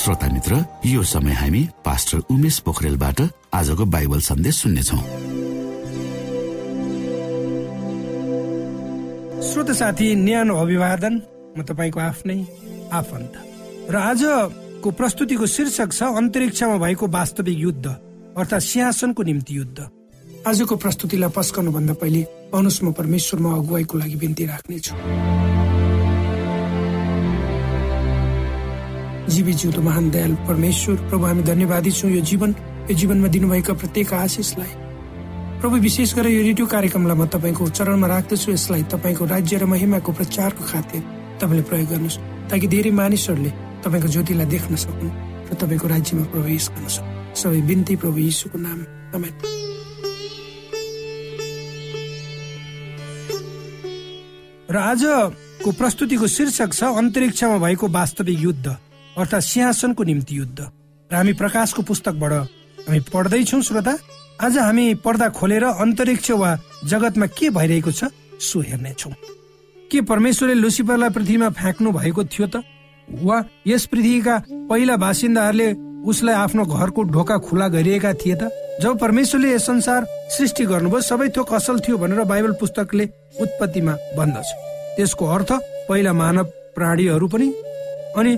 श्रोता मित्र यो समय हामी पास्टर उमेश पोखरेलबाट आजको बाइबल सन्देश सुन्नेछौ। श्रोत साथी न्यानो अभिवादन। म तपाईँको आफ्नै आफन्त। र आजको प्रस्तुतिको शीर्षक छ अन्तरिक्षमा भएको वास्तविक युद्ध अर्थात् सिंहासनको निम्ति युद्ध। आजको प्रस्तुतिलाई पस्कनु भन्दा पहिले पहुनुहोस् म परमेश्वरमा अगुवाईको लागि बिन्ती राख्नेछु। जीवी जिउँदो महान दयाल परमेश्वर। प्रभु हामी धन्यवादी छौँ यो जीवन। यो जीवनमा दिनुभएका प्रत्येक आशिषलाई। प्रभु विशेष गरेर यो रेडियो कार्यक्रमलाई म तपाईँको चरणमा राख्दछु। यसलाई तपाईँको राज्य र महिमाको प्रचारको खातिर तपाईँले प्रयोग गर्नुहोस् ताकि धेरै मानिसहरूले तपाईँको ज्योतिलाई देख्न सकुन् र तपाईँको राज्यमा प्रवेश गर्न सक्नु। सबै बिन्ती प्रभु यीशुको नाम। र आजको प्रस्तुतिको शीर्षक छ अन्तरिक्षमा भएको वास्तविक युद्ध। अर्थात् सिंहासनको निम्ति युद्ध। र हामी प्रकाशको पुस्तकबाट हामी पढ्दैछौ श्रोता। आज हामी पर्दा खोलेर अन्तरिक्ष वा जगतमा के भइरहेको छ सो हेर्नेछौ। के परमेश्वरले लुसिफरलाई पृथ्वीमा फ्याँक्नु भएको थियो त? वा यस पृथ्वीका पहिला बासिन्दाहरूले उसलाई आफ्नो घरको ढोका खुला गरिएका थिए त? जब परमेश्वरले यस संसार सृष्टि गर्नुभयो सबै थोक असल थियो भनेर बाइबल पुस्तकले उत्पत्तिमा भन्दछ। त्यसको अर्थ पहिला मानव प्राणीहरू पनि अनि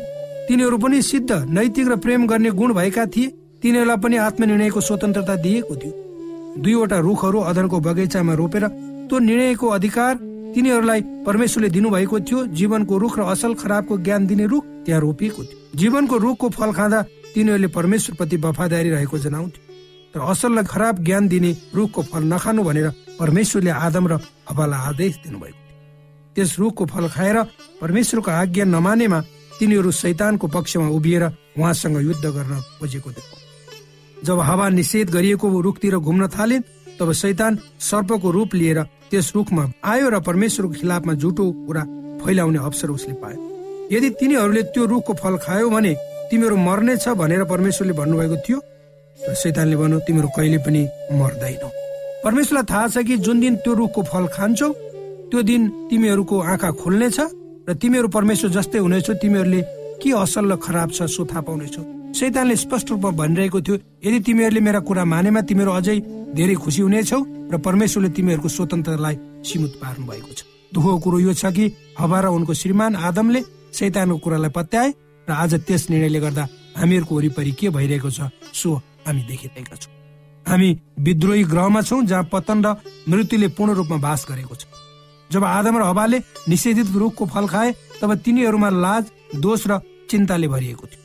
तिनीहरू पनि सिद्ध नैतिक र प्रेम गर्ने गुण भएका थिए। तिनीहरूलाई पनि आत्मनिर्णयको स्वतन्त्रता दिएको थियो। दुईवटा रुखहरू अदनको बगैँचामा रोपेर त्यो निर्णयको अधिकार तिनीहरूलाई परमेश्वरले दिनुभएको थियो। जीवनको रुख र असल खराबको ज्ञान दिने रुख त्यहाँ रोपिएको थियो। जीवनको रुखको फल खाँदा तिनीहरूले परमेश्वर प्रति वफादारी रहेको जनाउँथ्यो। र असल खराब ज्ञान दिने रुखको फल नखानु भनेर परमेश्वरले आदम र हवालाई आदेश दिनुभएको थियो। त्यस रुखको फल खाएर परमेश्वरको आज्ञा नमानेमा तिनीहरू शैतानको पक्षमा उभिएर उहाँसँग युद्ध गर्न खोजेको देखो जब हावा निषेध गरिएको रुखतिर घुम्न थाले तब शैतान सर्पको रूप लिएर त्यस रुखमा आयो र परमेश्वरको खिलाफमा झुटो कुरा फैलाउने अवसर उसले पायो। यदि तिनीहरूले त्यो रुखको फल खायो भने तिमीहरू मर्नेछ भनेर परमेश्वरले भन्नुभएको थियो शैतानले भन्यो तिमीहरू कहिले पनि मर्दैनौ। परमेश्वरलाई थाहा छ कि जुन दिन त्यो रुखको फल खान्छौ त्यो दिन तिमीहरूको आँखा खुल्नेछ र तिमीहरू परमेश्वर जस्तै हुनेछौ तिमीहरूले के असल र खराब छ सो थाहा पाउनेछौ। शैतानले स्पष्ट रूपमा भनिरहेको थियो यदि तिमीहरूले मेरा कुरा मानेमा तिमीहरू अझै धेरै खुसी हुनेछौ र परमेश्वरले तिमीहरूको स्वतन्त्रलाई सीमित पार्नु भएको छ। दुःखको कुरो यो छ कि हवा र उनको श्रीमान आदमले शैतानको कुरालाई पत्याए र आज त्यस निर्णयले गर्दा हामीहरूको वरिपरि के भइरहेको छ सो हामी देखिरहेका छौँ। हामी विद्रोही ग्रहमा छौँ जहाँ पतन र मृत्युले पूर्ण रूपमा बास गरेको छ। जब आदम र हवाले निषेधित रुखको फल खाए तब तिनीहरूमा लाज दोष र चिन्ताले भरिएको थियो।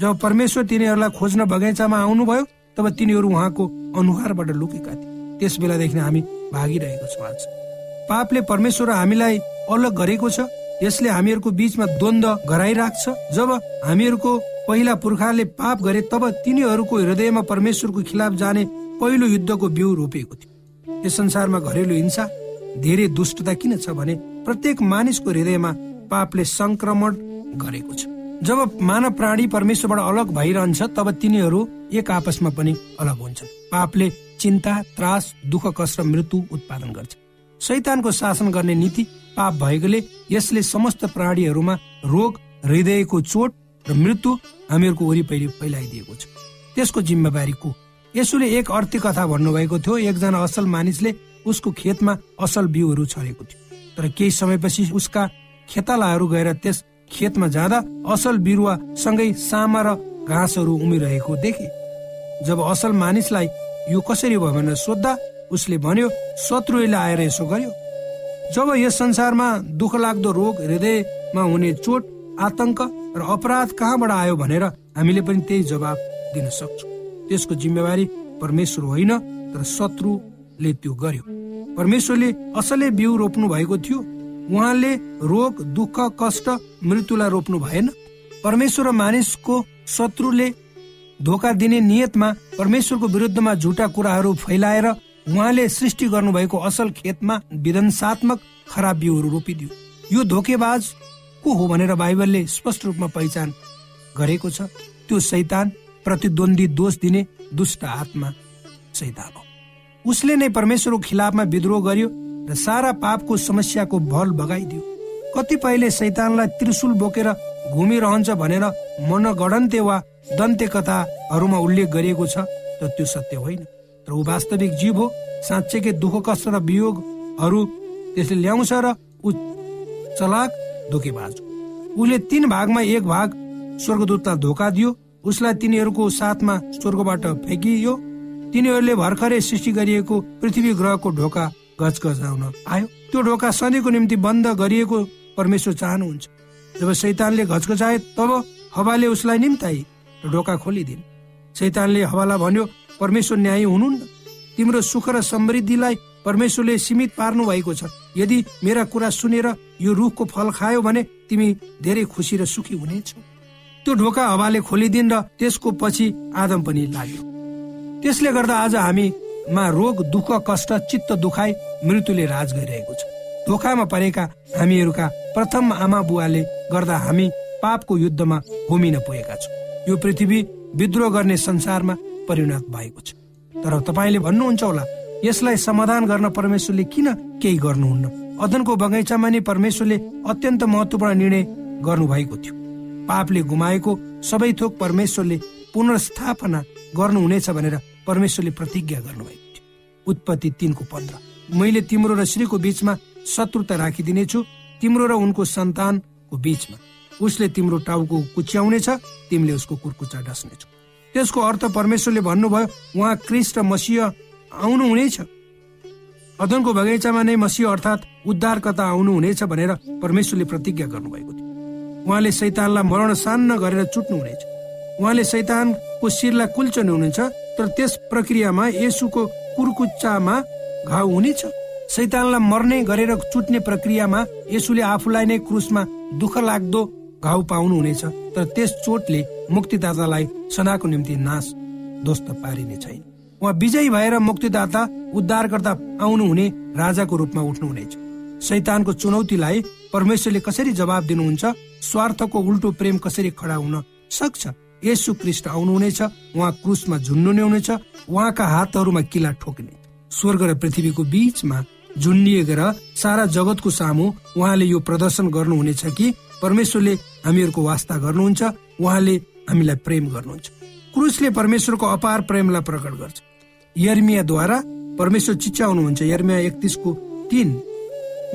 जब परमेश्वर तिनीहरूलाई खोज्न बगैँचामा आउनुभयो तब तिनीहरू उहाँको अनुहारबाट लुकेका थिए। त्यस बेलादेखि हामी भागिरहेको छौँ आज। पापले परमेश्वर हामीलाई अलग गरेको छ यसले हामीहरूको बीचमा द्वन्द गराइराख्छ। जब हामीहरूको पहिला पुर्खाले पाप गरे तब तिनीहरूको हृदयमा परमेश्वरको खिलाफ जाने पहिलो युद्धको बिउ रोपेको थियो। यस संसारमा घरेलु हिंसा धेरै दुष्टता किन छ भने प्रत्येक मानिसको हृदयमा पापले संक्रमण गरेको छ। जब मानव प्राणी परमेश्वरबाट अलग भइरहन्छ तब तिनीहरू एक आपसमा पनि अलग हुन्छन्। पापले चिन्ता त्रास दुःख कष्ट मृत्यु उत्पादन गर्छ। शैतानको शासन गर्ने नीति पाप भएकोले यसले समस्त प्राणीहरूमा रोग हृदयको चोट र मृत्यु हामीहरूको वरिपरि फैलाइदिएको छ। त्यसको जिम्मेवारी को यसोले एक अर्थी कथा भन्नुभएको थियो। एकजना असल मानिसले उसको खेतमा असल बिउहरू छरेको थियो। तर केही समयपछि उसका खेतालाहरू गएर त्यस खेतमा जाँदा असल बिरुवा सँगै सामा र घाँसहरू उमिरहेको देखे। जब असल मानिसलाई यो कसरी भयो भनेर सोद्धा उसले भन्यो शत्रुले आएर यसो गर्यो। जब यस संसारमा दुःख लाग्दो रोग हृदयमा हुने चोट आतंक र अपराध कहाँबाट आयो भनेर हामीले पनि त्यही जवाब दिन सक्छौँ। त्यसको जिम्मेवारी परमेश्वर होइन तर शत्रु ले त्यो गर्यो। परमेश्वरले असलै बिउ रोप्नु भएको थियो। उहाँले रोग दुःख कष्ट मृत्युलाई रोप्नु भएन। परमेश्वर र मानिसको शत्रुले धोका दिने नियतमा परमेश्वरको विरुद्धमा झुटा कुराहरू फैलाएर उहाँले सृष्टि गर्नुभएको असल खेतमा विध्वंसात्मक खराब बिउहरू रोपिदियो। यो धोकेबाज को हो भनेर बाइबलले स्पष्ट रूपमा पहिचान गरेको छ। त्यो सैतान प्रतिद्वन्दी दोष दिने दुष्ट आत्मा सैतान हो। उसले नै परमेश्वरको खिलाफमा विद्रोह गर्यो र सारा पापको समस्याको भल बगाइदियो। कतिपयले सैतानलाई त्रिशुल बोकेर घुमिरहन्छ भनेर मनगणन्ते वा दन्ते कथाहरूमा उल्लेख गरिएको छ तर त्यो सत्य होइन। तर ऊ वास्तविक जीव हो साँच्चैकै दुःख कष्ट र वियोगहरू त्यसले ल्याउँछ र ऊ चलाक धोकेबाज उसले तीन भागमा एक भाग स्वर्गदूतलाई धोका दियो उसलाई तिनीहरूको साथमा स्वर्गबाट फ्याँकियो तिनीहरूले भर्खरै सृष्टि गरिएको पृथ्वी ग्रहको ढोका गजगजाउन आयो। त्यो ढोका सधैँको निम्ति बन्द गरिएको परमेश्वर चाहनुहुन्छ। जब शैतानले घचघचाए तब हवाले उसलाई निम्ताई र ढोका खोलिदिन्। शैतानले हवालाई भन्यो परमेश्वर न्याय हुनुहुन्न। तिम्रो सुख र समृद्धिलाई परमेश्वरले सीमित पार्नु भएको छ। यदि मेरा कुरा सुनेर यो रुखको फल खायो भने तिमी धेरै खुसी र सुखी हुनेछौ त्यो ढोका हवाले खोलिदिन् र त्यसको पछि आदम पनि लाग्यो। त्यसले गर्दा आज हामीमा रोग दुःख कष्ट चित्त दुखाइ मृत्युले राज गरिरहेको छ। धोकामा परेका हामीहरूका प्रथम आमा बुवाले गर्दा हामी पापको युद्धमा होमिन पुगेका छौँ। यो पृथ्वी विद्रोह गर्ने संसारमा परिणत भएको छ। तर तपाईँले भन्नुहुन्छ होला यसलाई समाधान गर्न परमेश्वरले किन केही गर्नुहुन्न? अदनको बगैँचामा नै परमेश्वरले अत्यन्त महत्वपूर्ण निर्णय गर्नुभएको थियो। पापले गुमाएको सबै थोक परमेश्वरले पुनर्स्थापना गर्नुहुनेछ भनेर परमेश्वरले प्रतिज्ञा गर्नुभएको थियो। उत्पत्ति तिनको पन्ध्र। मैले तिम्रो र श्रीको बीचमा शत्रुता राखिदिनेछु। तिम्रो र उनको सन्तानको बीचमा। उसले तिम्रो टाउको कुच्याउनेछ तिमीले उसको कुर्कुचा डस्नेछौ। त्यसको अर्थ परमेश्वरले भन्नुभयो उहाँ क्रिस्ट मसिह आउनु हुनेछ अदनको बगैँचामा नै मसिह अर्थात् उद्धारकता आउनु हुनेछ भनेर परमेश्वरले प्रतिज्ञा गर्नुभएको थियो। उहाँले सैतानलाई मरण सान्न गरेर चुट्नु हुनेछ उहाँले सैतानको शिरलाई कुल्चनु हुनेछ तर त्यस प्रक्रियामा यसुको कुर्कुच्चामा घाउ हुनेछ। सैतानलाई मर्ने गरेर चुट्ने प्रक्रियामा यसुले आफूलाई नै क्रुसमा दुःख लाग्दो घाउ पाउनु हुनेछ तर त्यस चोटले मुक्तिदातालाई सदाको निम्ति नाश ध्वस्त पारिने छैन। उहाँ विजयी भएर मुक्तिदाता उद्धारकर्ता आउनु हुने राजाको रूपमा उठ्नुहुनेछ। सैतानको चुनौतीलाई परमेश्वरले कसरी जवाब दिनुहुन्छ स्वार्थको उल्टो प्रेम कसरी खडा हुन सक्छ? यसु क्रिस्ट आउनुहुनेछ उहाँ क्रुसमा झुन्नु हुनेछ उहाँका हातहरूमा किला ठोक्ने। स्वर्ग र पृथ्वीको बीचमा झुन्डिएर सारा जगतको सामु उहाँले यो प्रदर्शन गर्नुहुनेछ कि परमेश्वरले हामीहरूको वास्ता गर्नुहुन्छ उहाँले हामीलाई प्रेम गर्नुहुन्छ। क्रुसले परमेश्वरको अपार प्रेमलाई प्रकट गर्छ। यर्मियाद्वारा परमेश्वर चिच्याउनुहुन्छ यर्मिया एकतिसको तिन।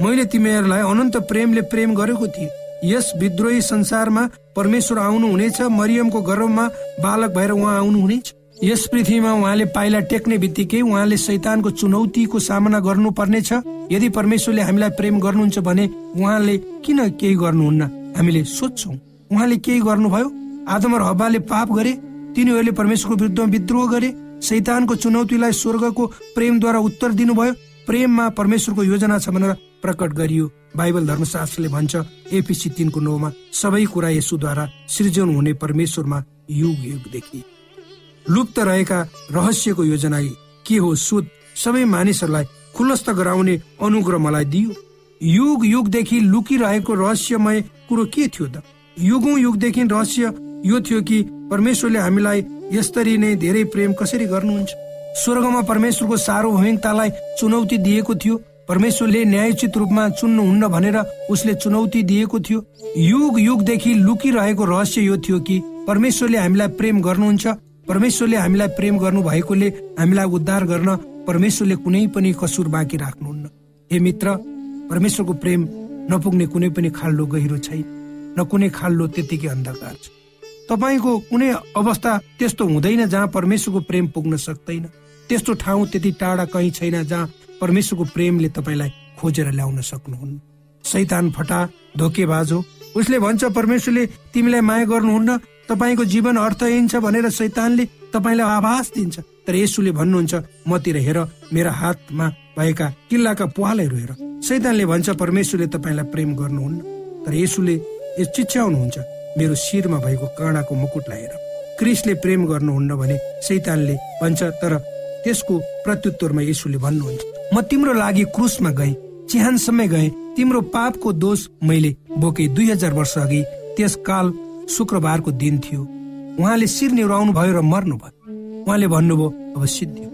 मैले तिमीहरूलाई अनन्त प्रेमले प्रेम गरेको थिएँ। यस विद्रोही संसारमा परमेश्वर आउनु हुनेछ मरियमको गर्भमा बालक भएर उहाँ आउनुहुनेछ। यस पृथ्वीमा उहाँले पाइला टेक्ने बित्तिकै उहाँले शैतानको चुनौतीको सामना गर्नु पर्नेछ यदि परमेश्वरले हामीलाई प्रेम गर्नुहुन्छ भने उहाँले किन केही गर्नुहुन्न? हामीले सोध्छौ। उहाँले केही गर्नुभयो? आदम र हब्बाले पाप गरे तिनीहरूले परमेश्वरको विरुद्धमा विद्रोह गरे शैतानको चुनौतीलाई स्वर्गको प्रेमद्वारा उत्तर दिनुभयो? प्रेममा परमेश्वरको योजना छ भनेर प्रकट गरियो। बाइबल धर्मशास्त्रले भन्छ एपिसी तिनको नौमा सबै कुरा यसुद्वारा सृजन हुने परमेश्वरमा युग युगदेखि लुप्त रहेका रहस्यको योजना के हो सुध सबै मानिसहरूलाई खुलस्त गराउने अनुग्रह मलाई दियो। युग युगदेखि लुकिरहेको रहस्यमय कुरो के थियो त? युगौं युगदेखि रहस्य यो थियो कि परमेश्वरले हामीलाई यसरी नै धेरै प्रेम कसरी गर्नुहुन्छ? स्वर्गमा परमेश्वरको सार्वभौमिकतालाई चुनौती दिएको थियो। परमेश्वरले न्यायोचित रूपमा चुन्नुहुन्न भनेर उसले चुनौती दिएको थियो। युग युगदेखि लुकिरहेको रहस्य यो थियो कि परमेश्वरले हामीलाई प्रेम गर्नुहुन्छ। परमेश्वरले हामीलाई प्रेम गर्नु भएकोले हामीलाई उद्धार गर्न परमेश्वरले कुनै पनि कसुर बाँकी राख्नुहुन्न। हे मित्र परमेश्वरको प्रेम नपुग्ने कुनै पनि खाल्डो गहिरो छैन। न कुनै खाल्डो त्यतिकै अन्धकार छ। तपाईँको कुनै अवस्था त्यस्तो हुँदैन जहाँ परमेश्वरको प्रेम पुग्न सक्दैन। त्यस्तो ठाउँ त्यति टाढा कहीँ छैन जहाँ परमेश्वरको प्रेमले तपाईँलाई खोजेर ल्याउन सक्नुहुन्न। सैतान फटा धोकेबाज हो उसले भन्छ परमेश्वरले तिमीलाई माया गर्नुहुन्न। तपाईँको जीवन अर्थहीन छ भनेर शैतानले तपाईँलाई आभास दिन्छ। तर यसुले भन्नुहुन्छ मतिर हेर मेरो हातमा भएका किल्लाका पुहालहरू हेर। सैतानले भन्छ परमेश्वरले तपाईँलाई प्रेम गर्नुहुन्न। तर यसुले चिच्याउनुहुन्छ मेरो शिरमा भएको काँडाको मुकुट लगाएर क्रिसले प्रेम गर्नुहुन्न भने सैतानले भन्छ तर त्यसको प्रत्युत्तरमा यसुले भन्नुहुन्छ म तिम्रो लागि क्रुसमा गएँ। चिहानसम्म गएँ। तिम्रो पापको दोष मैले बोके दुई हजार वर्ष अघि। त्यस काल शुक्रबारको दिन थियो। उहाँले शिर निहुराउनु भयो र मर्नु भयो उहाँले भन्नुभयो अब सिद्धियो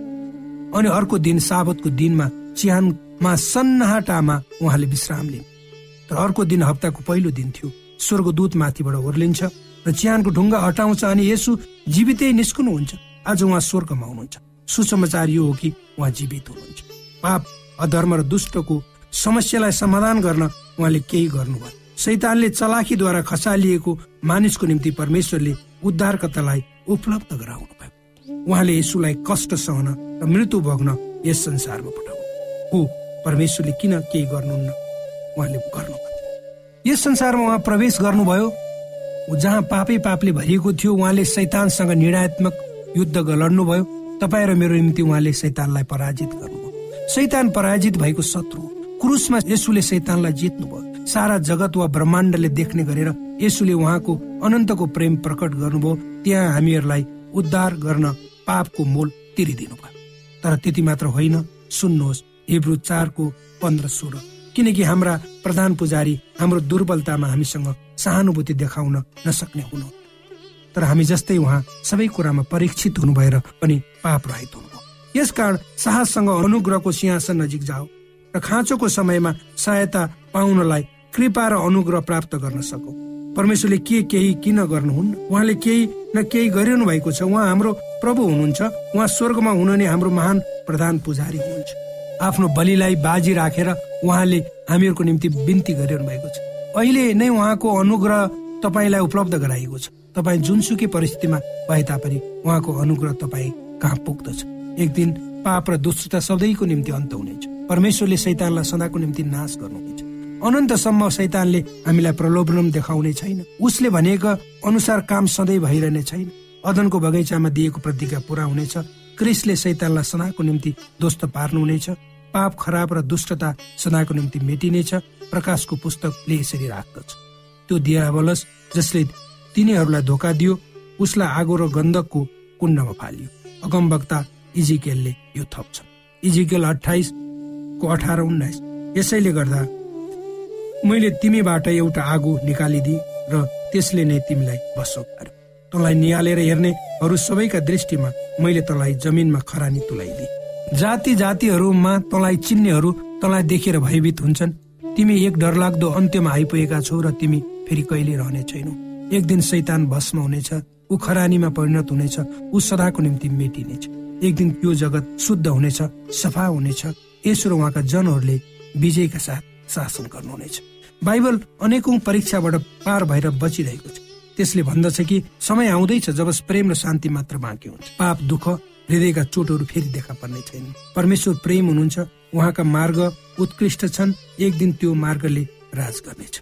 अनि अर्को दिन साबतको दिनमा चिहानमा सन्नाटामा उहाँले विश्राम लिनु। तर अर्को दिन हप्ताको पहिलो दिन थियो। स्वर्गदूत माथिबाट ओर्लिन्छ र चिहानको ढुङ्गा हटाउँछ अनि यसु जीवितै निस्कनुहुन्छ। आज उहाँ स्वर्गमा हुनुहुन्छ। सुसमाचार यो हो कि उहाँ जीवित हुनुहुन्छ। पाप अधर्म र दुष्टको समस्यालाई समाधान गर्न उहाँले केही गर्नुभयो। सैतानले चलाखीद्वारा खसालिएको मानिसको निम्ति परमेश्वरले उद्धारकर्तालाई उपलब्ध गराउनु भयो उहाँले यसुलाई कष्ट सहन र मृत्यु भोग्न यस संसारमा पठाउनु। हो परमेश्वरले किन केही गर्नुहुन्न? उहाँले गर्नु यस संसारमा उहाँ प्रवेश गर्नुभयो। जहाँ पापै पापले भरिएको थियो उहाँले सैतानसँग निर्णयात्मक युद्ध लड्नुभयो। तपाईँ र मेरो निम्ति उहाँले सैतानलाई पराजित गर्नुभयो। सैतान पराजित भएको शत्रु क्रुसमा यसुले सैतानलाई जित्नुभयो। सारा जगत वा ब्रह्माण्डले देख्ने गरेर यसुले उहाँको अनन्तको प्रेम प्रकट गर्नुभयो। त्यहाँ हामीहरूलाई उद्धार गर्न पापको मोल तिरिदिनु भयो तर त्यति मात्र होइन सुन्नुहोस् हिब्रू चारको पन्ध्र सोह्र। किनकि हाम्रा प्रधान पुजारी हाम्रो दुर्बलतामा हामीसँग सहानुभूति देखाउन नसक्ने हुनु तर हामी जस्तै उहाँ सबै कुरामा परीक्षित हुनु भएर पनि पाप रहित हुनुभयो यसकारण साहससँग अनुग्रहको सिंहासन नजिक जाऊ र खाँचोको समयमा सहायता पाउनलाई कृपा र अनुग्रह प्राप्त गर्न सकौ। परमेश्वरले के केही किन गर्नुहुन्न? उहाँले केही न केही गरिरहनु भएको छ। उहाँ हाम्रो प्रभु हुनुहुन्छ। उहाँ स्वर्गमा हुनुहुने हाम्रो महान प्रधान पुजारी हुनुहुन्छ। आफ्नो बलिलाई बाजी राखेर उहाँले हामीहरूको निम्ति बिन्ती गरिरहनु भएको छ। अहिले नै उहाँको अनुग्रह तपाईँलाई उपलब्ध गराइएको छ। तपाईँ जुनसुकै परिस्थितिमा भए तापनि उहाँको अनुग्रह तपाईँ कहाँ पुग्दछ? एक दिन पाप र दुष्टता सधैँको निम्ति अन्त हुनेछ। परमेश्वरले सैतानलाई सदाको निम्ति नाश गर्नुहुनेछ। अनन्तसम्म सैतानले हामीलाई प्रलोभन देखाउने छैन। उसले भनेको अनुसार काम सधैँ भइरहने छैन। अदनको बगैँचामा दिएको प्रतिज्ञा पूरा हुनेछ। क्रिसले सैतानलाई सदाको निम्ति दोस्त पार्नुहुनेछ। पाप खराब र दुष्टता सदाको निम्ति मेटिनेछ। प्रकाशको पुस्तकले यसरी राख्दछ। त्यो दियावलस जसले तिनीहरूलाई धोका दियो उसलाई आगो र गन्धकको कुण्डमा फालियो। अगम वक्ता इजिकेलले यो थप्छ इजिकेल अठाइसको अठार उन्नाइस। यसैले गर्दा मैले तिमीबाट एउटा आगो निकालिदिए र त्यसले नै तिमीलाई बसो गर्यो तँलाई निहालेर हेर्नेहरू सबैका दृष्टिमा मैले तँलाई जमिनमा खरानी तुलाइदिए। जाति जातिहरूमा तँलाई चिन्नेहरू तँलाई देखेर भयभीत हुन्छन्। तिमी एक डरलाग्दो अन्त्यमा आइपुगेका छौ र तिमी फेरि कहिले रहने छैनौ। एक दिन सैतान भस्म हुनेछ ऊ खरानीमा परिणत हुनेछ ऊ सदाको निम्ति मेटिनेछ। एक दिन यो जगत शुद्ध हुनेछ सफा हुनेछ। यसो र उहाँका जनहरूले विजयका साथ शासन गर्नुहुनेछ। बाइबल अनेकौं परीक्षाबाट पार भएर बचिरहेको छ। त्यसले भन्दछ कि समय आउँदैछ जब प्रेम र शान्ति मात्र बाँकी हुन्छ। पाप दुःख हृदयका चोटहरू फेरि देखा पर्ने छैन। परमेश्वर प्रेम हुनुहुन्छ उहाँका मार्ग उत्कृष्ट छन् एक दिन त्यो मार्गले राज गर्नेछ।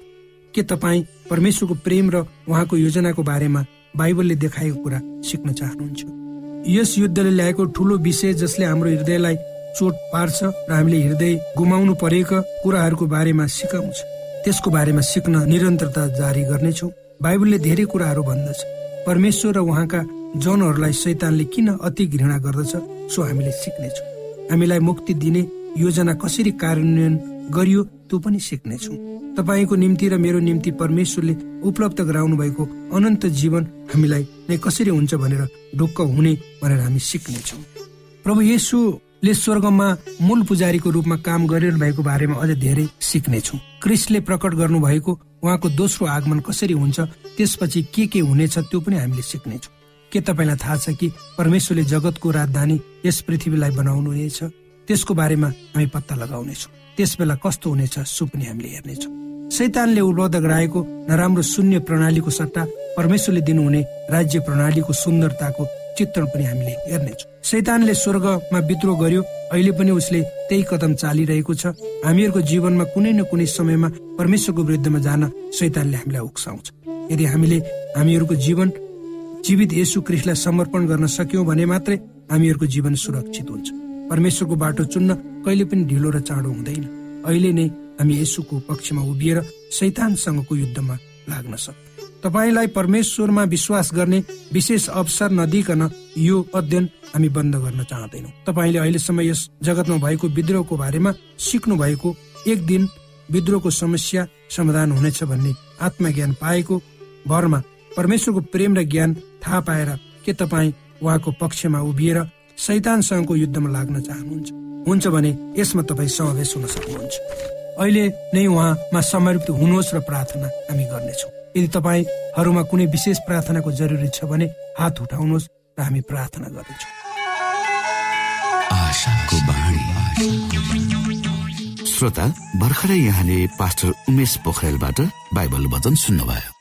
के तपाईँ परमेश्वरको प्रेम र उहाँको योजनाको बारेमा बाइबलले देखाएको कुरा सिक्न चाहनुहुन्छ? यस युद्धले ल्याएको ठुलो विषय जसले हाम्रो हृदयलाई चोट पार्छ र हामीले हृदय गुमाउनु परेका कुराहरूको बारेमा सिकाउँछ। त्यसको बारेमा सिक्न निरन्तरता जारी गर्नेछौ। बाइबलले धेरै कुराहरू भन्दछ। परमेश्वर र उहाँका जनहरूलाई शैतानले किन अति घृणा गर्दछ सो हामीले सिक्नेछौँ। हामीलाई मुक्ति दिने योजना कसरी कार्यान्वयन गरियो त्यो पनि सिक्नेछौँ। तपाईँको निम्ति र मेरो निम्ति परमेश्वरले उपलब्ध गराउनु भएको अनन्त जीवन हामीलाई नै कसरी हुन्छ भनेर ढुक्क हुने भनेर हामी सिक्नेछौँ। प्रभु येसुले स्वर्गमा मूल पुजारीको रूपमा काम गरिरहनु भएको बारेमा अझ धेरै सिक्नेछौँ। क्रिस्टले प्रकट गर्नु भएको उहाँको दोस्रो आगमन कसरी हुन्छ त्यसपछि के के हुनेछ त्यो पनि हामीले सिक्नेछौँ। के तपाईँलाई थाहा छ कि परमेश्वरले जगतको राजधानी यस पृथ्वीलाई बनाउनु हुनेछ त्यसको बारेमा हामी पत्ता लगाउनेछौँ। त्यस बेला कस्तो हुनेछ सो पनि हामीले हेर्नेछौँ। शैतानले उपलब्ध गराएको नराम्रो शून्य प्रणालीको सट्टा परमेश्वरले दिनुहुने राज्य प्रणालीको सुन्दरताको चित्रण पनि हामीले हेर्नेछौँ। शैतानले स्वर्गमा विद्रोह गर्यो अहिले पनि उसले त्यही कदम चालिरहेको छ। हामीहरूको जीवनमा कुनै न कुनै समयमा परमेश्वरको विरुद्धमा जान शैतानले हामीलाई उक्साउँछ। यदि हामीले हामीहरूको जीवन जीवित यसु क्रिस्टलाई समर्पण गर्न सक्यौँ भने मात्रै हामीहरूको जीवन सुरक्षित हुन्छ। परमेश्वरको बाटो चुन्न कहिले पनि ढिलो र चाँडो हुँदैन। अहिले नै हामी यसुको पक्षमा उभिएर शैतानसँगको युद्धमा लाग्न सक्छौँ। तपाईँलाई परमेश्वरमा विश्वास गर्ने विशेष अवसर नदिकन यो अध्ययन हामी बन्द गर्न चाहँदैनौँ। तपाईँले अहिलेसम्म यस जगतमा भएको विद्रोहको बारेमा सिक्नु भएको एक दिन विद्रोहको समस्या समाधान हुनेछ भन्ने आत्मज्ञान पाएको भरमा परमेश्वरको प्रेम र ज्ञान थाहा पाएर के तपाईँ उहाँको पक्षमा उभिएर सैतानसँगको युद्धमा लाग्न चाहनुहुन्छ। हुन्छ भने यसमा तपाईँ समावेश हुन सक्नुहुन्छ। अहिले नै उहाँमा समर्पित हुनुहोस् र प्रार्थना हामी गर्नेछौँ। यदि तपाईँहरूमा कुनै विशेष प्रार्थनाको जरुरी छ भने हात उठाउनुहोस् र हामी प्रार्थना गर्नेछौँ। श्रोता भर्खरै यहाँले पास्टर उमेश पोखरेलबाट बाइबल वचन सुन्नुभयो।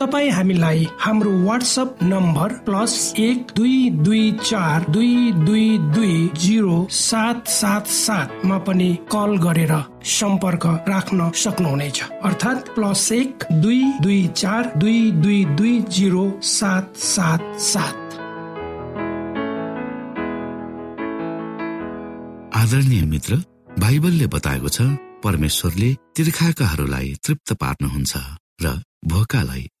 तपाईँ हामीलाई हाम्रो वाट्सएप नम्बर प्लस एक दुई दुई चार दुई दुई दुई जिरो सात सात सातमा पनि कल गरेर सम्पर्क राख्न सक्नुहुनेछ। अर्थात् प्लस एक दुई दुई चार दुई दुई दुई जिरो सात सात सात। आदरणीय मित्र बाइबलले बताएको छ परमेश्वरले तिर्खाकाहरूलाई तृप्त पार्नुहुन्छ र भोकालाई